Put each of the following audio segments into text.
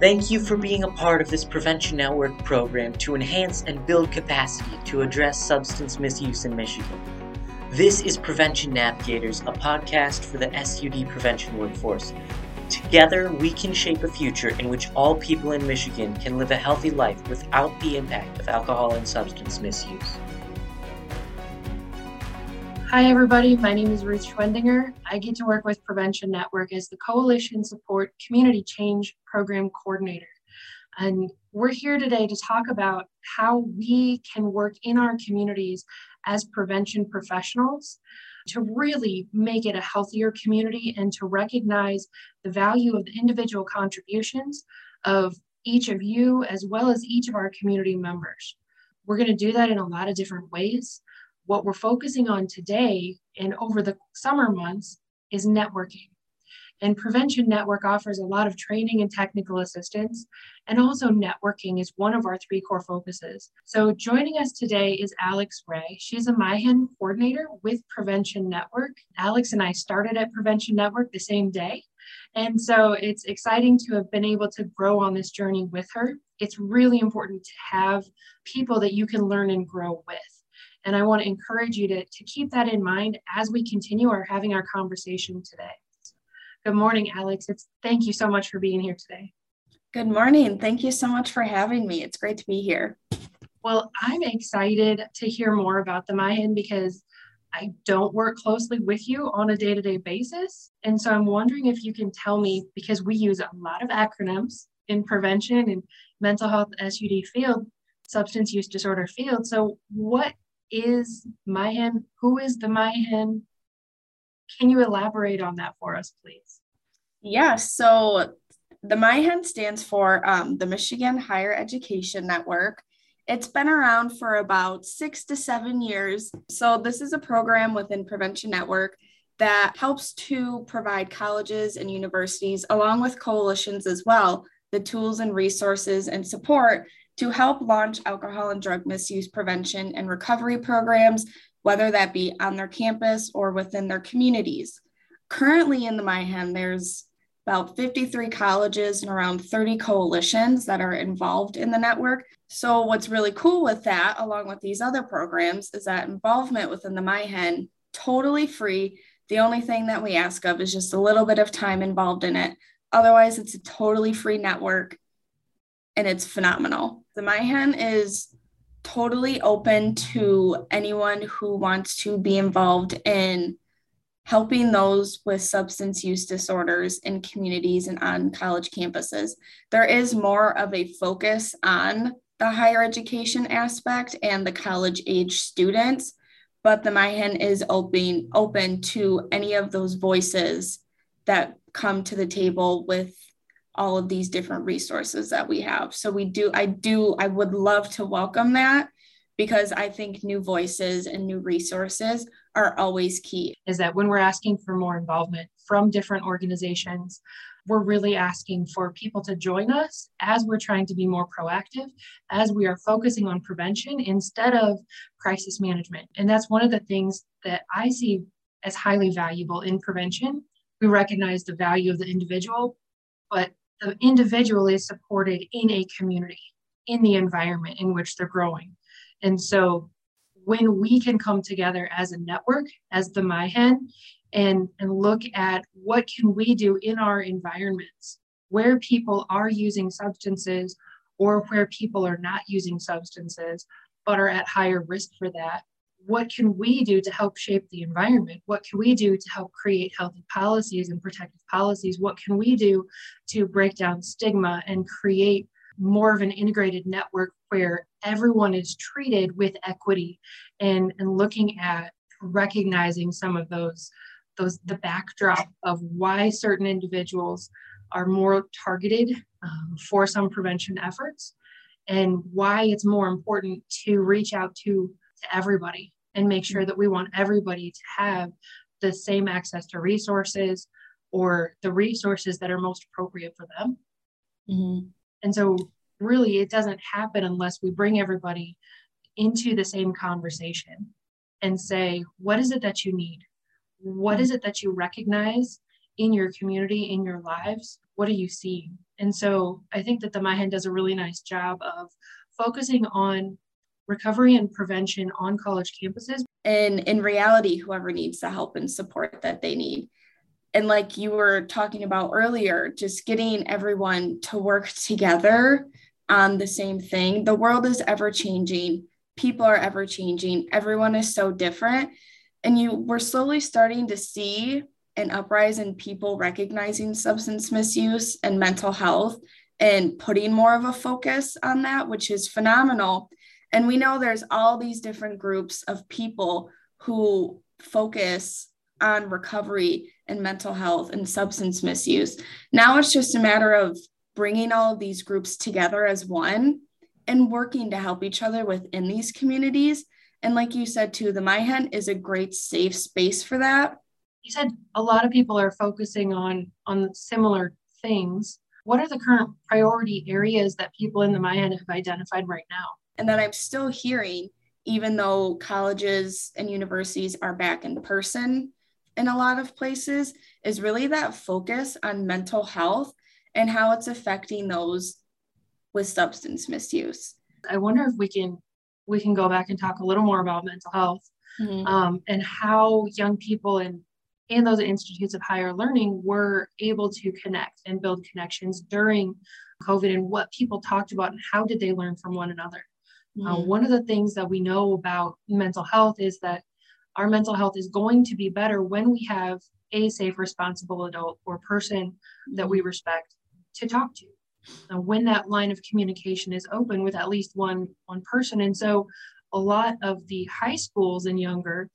Thank you for being a part of this Prevention Network program to enhance and build capacity to address substance misuse in Michigan. This is Prevention Navigators, a podcast for the SUD prevention workforce. Together, we can shape a future in which all people in Michigan can live a healthy life without the impact of alcohol and substance misuse. Hi, everybody. My name is Ruth Schwendinger. I get to work with Prevention Network as the Coalition Support Community Change Program Coordinator. And we're here today to talk about how we can work in our communities as prevention professionals to really make it a healthier community and to recognize the value of the individual contributions of each of you as well as each of our community members. We're going to do that in a lot of different ways. What we're focusing on today and over the summer months is networking. And Prevention Network offers a lot of training and technical assistance, and also networking is one of our three core focuses. So, joining us today is Alex Ray. She's a MIHIN coordinator with Prevention Network. Alex and I started at Prevention Network the same day. And so, it's exciting to have been able to grow on this journey with her. It's really important to have people that you can learn and grow with. And I want to encourage you to, to keep that in mind as we continue our having our conversation today. Good morning, Alex. It's thank you so much for being here today. Good morning. Thank you so much for having me. It's great to be here. Well, I'm excited to hear more about the MIHIN because I don't work closely with you on a day to day basis. And so I'm wondering if you can tell me, because we use a lot of acronyms in prevention and mental health SUD field, substance use disorder field. So, what is MIHIN? Who is the MIHIN? Can you elaborate on that for us, please? Yeah, so the MIHIN stands for um, the Michigan Higher Education Network. It's been around for about six to seven years. So, this is a program within Prevention Network that helps to provide colleges and universities, along with coalitions as well, the tools and resources and support to help launch alcohol and drug misuse prevention and recovery programs, whether that be on their campus or within their communities. Currently in the MIHIN, there's about 53 colleges and around 30 coalitions that are involved in the network. So, what's really cool with that, along with these other programs, is that involvement within the MIHIN totally free. The only thing that we ask of is just a little bit of time involved in it. Otherwise, it's a totally free network and it's phenomenal. The MIHIN is totally open to anyone who wants to be involved in helping those with substance use disorders in communities and on college campuses. There is more of a focus on the higher education aspect and the college age students, but the MIHIN is open, open to any of those voices that come to the table with all of these different resources that we have. So we do, I do, I would love to welcome that because I think new voices and new resources are always key. Is that when we're asking for more involvement from different organizations, we're really asking for people to join us as we're trying to be more proactive, as we are focusing on prevention instead of crisis management. And that's one of the things that I see as highly valuable in prevention. We recognize the value of the individual, but the individual is supported in a community, in the environment in which they're growing. And so when we can come together as a network, as the MIHIN, and, and look at what can we do in our environments where people are using substances or where people are not using substances but are at higher risk for that what can we do to help shape the environment? What can we do to help create healthy policies and protective policies? What can we do to break down stigma and create more of an integrated network where everyone is treated with equity and, and looking at recognizing some of those those the backdrop of why certain individuals are more targeted um, for some prevention efforts and why it's more important to reach out to to everybody and make sure that we want everybody to have the same access to resources or the resources that are most appropriate for them. Mm-hmm. And so, really, it doesn't happen unless we bring everybody into the same conversation and say, what is it that you need? What is it that you recognize in your community, in your lives, what are you seeing? And so I think that the MyHen does a really nice job of focusing on recovery and prevention on college campuses. And in reality, whoever needs the help and support that they need. And like you were talking about earlier, just getting everyone to work together on the same thing. The world is ever changing, people are ever changing, everyone is so different. And you we're slowly starting to see an uprising in people recognizing substance misuse and mental health and putting more of a focus on that, which is phenomenal. And we know there's all these different groups of people who focus on recovery and mental health and substance misuse. Now it's just a matter of bringing all of these groups together as one and working to help each other within these communities. And like you said too, the MyHen is a great safe space for that. You said a lot of people are focusing on on similar things. What are the current priority areas that people in the MyHen have identified right now? And that I'm still hearing, even though colleges and universities are back in person in a lot of places, is really that focus on mental health and how it's affecting those with substance misuse. I wonder if we can we can go back and talk a little more about mental health mm-hmm. um, and how young people in in those institutes of higher learning were able to connect and build connections during COVID and what people talked about and how did they learn from one another. Mm-hmm. Uh, one of the things that we know about mental health is that our mental health is going to be better when we have a safe, responsible adult or person that we mm-hmm. respect to talk to. Uh, when that line of communication is open with at least one one person, and so a lot of the high schools and younger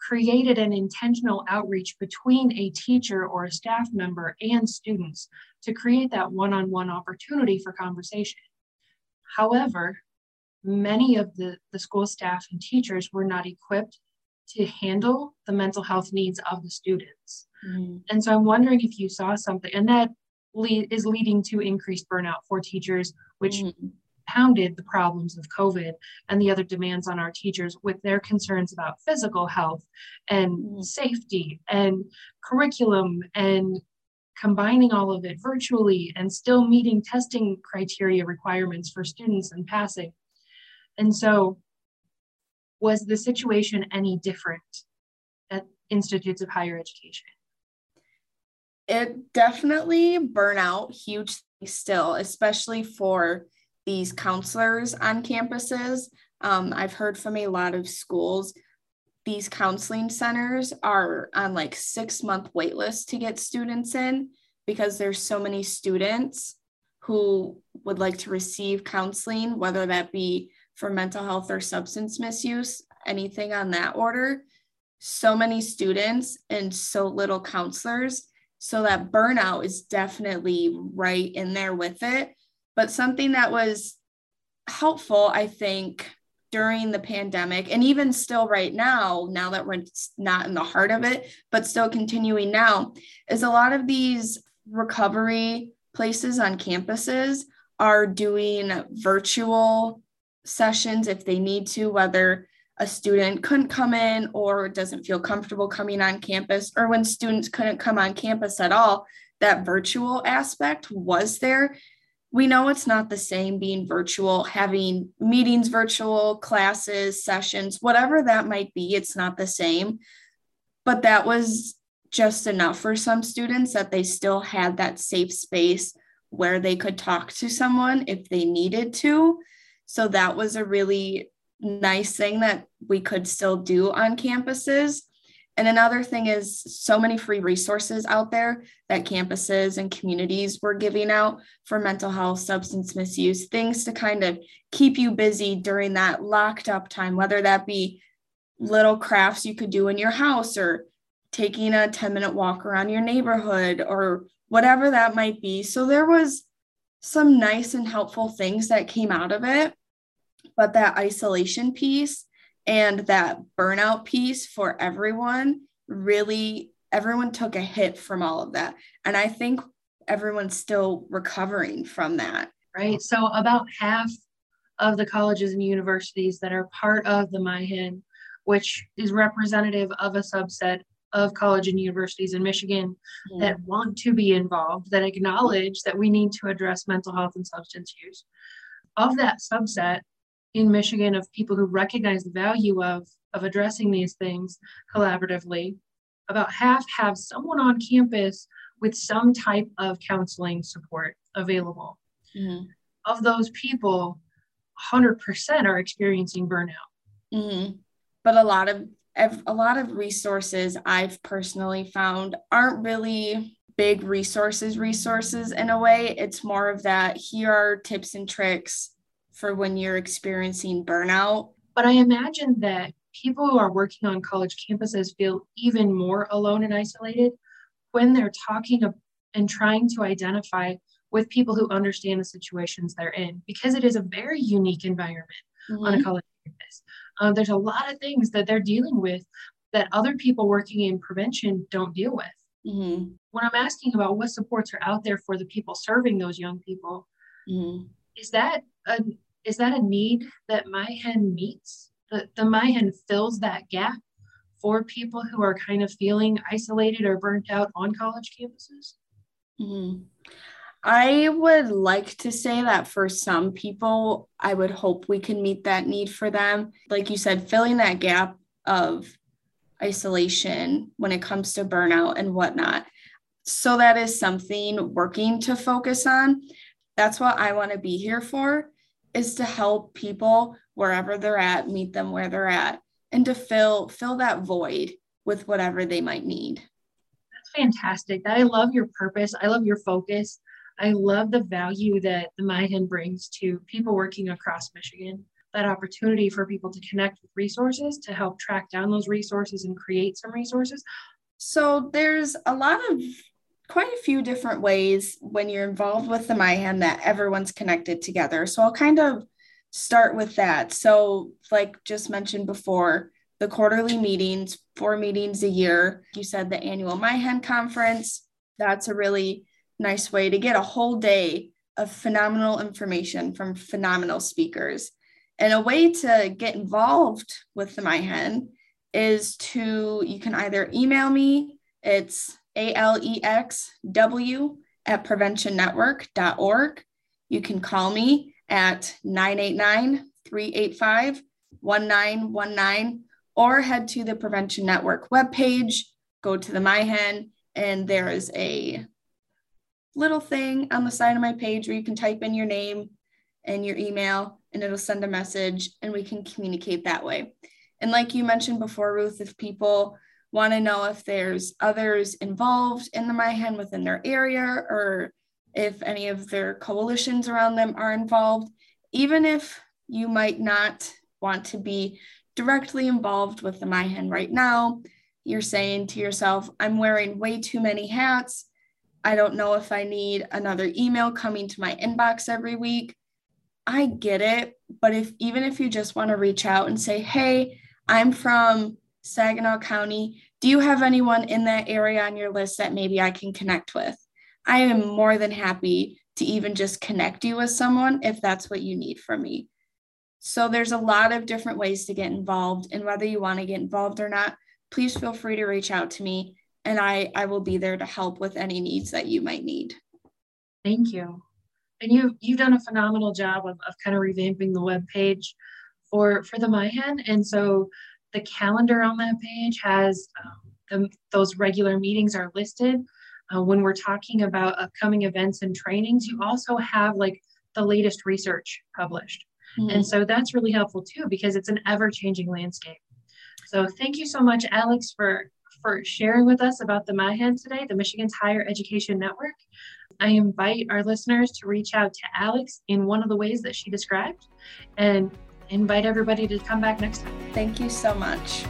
created an intentional outreach between a teacher or a staff member and students to create that one-on-one opportunity for conversation. However, many of the, the school staff and teachers were not equipped to handle the mental health needs of the students. Mm-hmm. And so I'm wondering if you saw something, and that lead, is leading to increased burnout for teachers, which mm-hmm. pounded the problems of COVID and the other demands on our teachers with their concerns about physical health and mm-hmm. safety and curriculum and combining all of it virtually and still meeting testing criteria requirements for students and passing. And so, was the situation any different at institutes of higher education? It definitely burnout hugely still, especially for these counselors on campuses. Um, I've heard from a lot of schools these counseling centers are on like six month wait lists to get students in because there's so many students who would like to receive counseling whether that be for mental health or substance misuse, anything on that order. So many students and so little counselors. So that burnout is definitely right in there with it. But something that was helpful, I think, during the pandemic, and even still right now, now that we're not in the heart of it, but still continuing now, is a lot of these recovery places on campuses are doing virtual sessions if they need to, whether a student couldn't come in or doesn't feel comfortable coming on campus, or when students couldn't come on campus at all, that virtual aspect was there. We know it's not the same being virtual, having meetings virtual, classes, sessions, whatever that might be, it's not the same. But that was just enough for some students that they still had that safe space where they could talk to someone if they needed to. So that was a really nice thing that we could still do on campuses. And another thing is so many free resources out there that campuses and communities were giving out for mental health, substance misuse, things to kind of keep you busy during that locked up time, whether that be little crafts you could do in your house or taking a 10 minute walk around your neighborhood or whatever that might be. So there was some nice and helpful things that came out of it but that isolation piece and that burnout piece for everyone really everyone took a hit from all of that and i think everyone's still recovering from that right so about half of the colleges and universities that are part of the MyHen which is representative of a subset of college and universities in Michigan mm-hmm. that want to be involved, that acknowledge that we need to address mental health and substance use. Of that subset in Michigan of people who recognize the value of, of addressing these things collaboratively, about half have someone on campus with some type of counseling support available. Mm-hmm. Of those people, 100% are experiencing burnout. Mm-hmm. But a lot of a lot of resources I've personally found aren't really big resources resources in a way. It's more of that here are tips and tricks for when you're experiencing burnout. But I imagine that people who are working on college campuses feel even more alone and isolated when they're talking and trying to identify with people who understand the situations they're in because it is a very unique environment mm-hmm. on a college campus. Um, there's a lot of things that they're dealing with that other people working in prevention don't deal with. Mm-hmm. When I'm asking about what supports are out there for the people serving those young people, mm-hmm. is that a is that a need that MyHen meets? The, the MyHen fills that gap for people who are kind of feeling isolated or burnt out on college campuses? Mm-hmm. I would like to say that for some people, I would hope we can meet that need for them. Like you said, filling that gap of isolation when it comes to burnout and whatnot. So that is something working to focus on. That's what I want to be here for is to help people wherever they're at, meet them where they're at, and to fill fill that void with whatever they might need. That's fantastic. I love your purpose. I love your focus. I love the value that the MyHen brings to people working across Michigan. That opportunity for people to connect with resources to help track down those resources and create some resources. So there's a lot of quite a few different ways when you're involved with the MyHen that everyone's connected together. So I'll kind of start with that. So, like just mentioned before, the quarterly meetings, four meetings a year. You said the annual MyHen conference. That's a really nice way to get a whole day of phenomenal information from phenomenal speakers. And a way to get involved with the MyHen is to, you can either email me, it's A-L-E-X-W at preventionnetwork.org. You can call me at 989 385 1919 or head to the Prevention Network webpage, go to the MyHen, and there is a little thing on the side of my page where you can type in your name and your email, and it'll send a message, and we can communicate that way. And like you mentioned before, Ruth, if people want to know if there's others involved in the MyHen within their area or if any of their coalitions around them are involved, even if you might not want to be directly involved with the MyHen right now, you're saying to yourself, I'm wearing way too many hats. I don't know if I need another email coming to my inbox every week. I get it, but if even if you just want to reach out and say, "Hey, I'm from Saginaw County. Do you have anyone in that area on your list that maybe I can connect with?" I am more than happy to even just connect you with someone if that's what you need from me. So there's a lot of different ways to get involved and whether you want to get involved or not, please feel free to reach out to me and I I will be there to help with any needs that you might need. Thank you. And you you've done a phenomenal job of, of kind of revamping the web page for for the MyHen. And so the calendar on that page has um, the, those regular meetings are listed uh, when we're talking about upcoming events and trainings, you also have like the latest research published. Mm-hmm. And so that's really helpful too, because it's an ever changing landscape. So thank you so much, Alex, for, for sharing with us about the MyHen today, the Michigan's Higher Education Network. I invite our listeners to reach out to Alex in one of the ways that she described and invite everybody to come back next time. Thank you so much.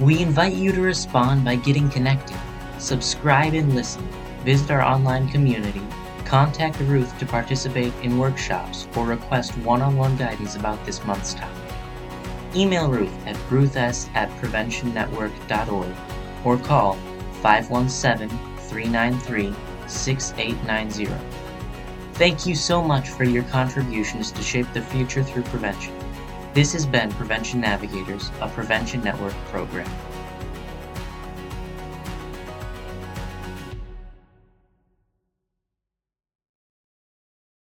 We invite you to respond by getting connected. Subscribe and listen. Visit our online community. Contact Ruth to participate in workshops or request one on one guidance about this month's topic. Email Ruth at ruths at preventionnetwork.org or call 517 393 6890. Thank you so much for your contributions to shape the future through prevention. This has been Prevention Navigators, a Prevention Network program.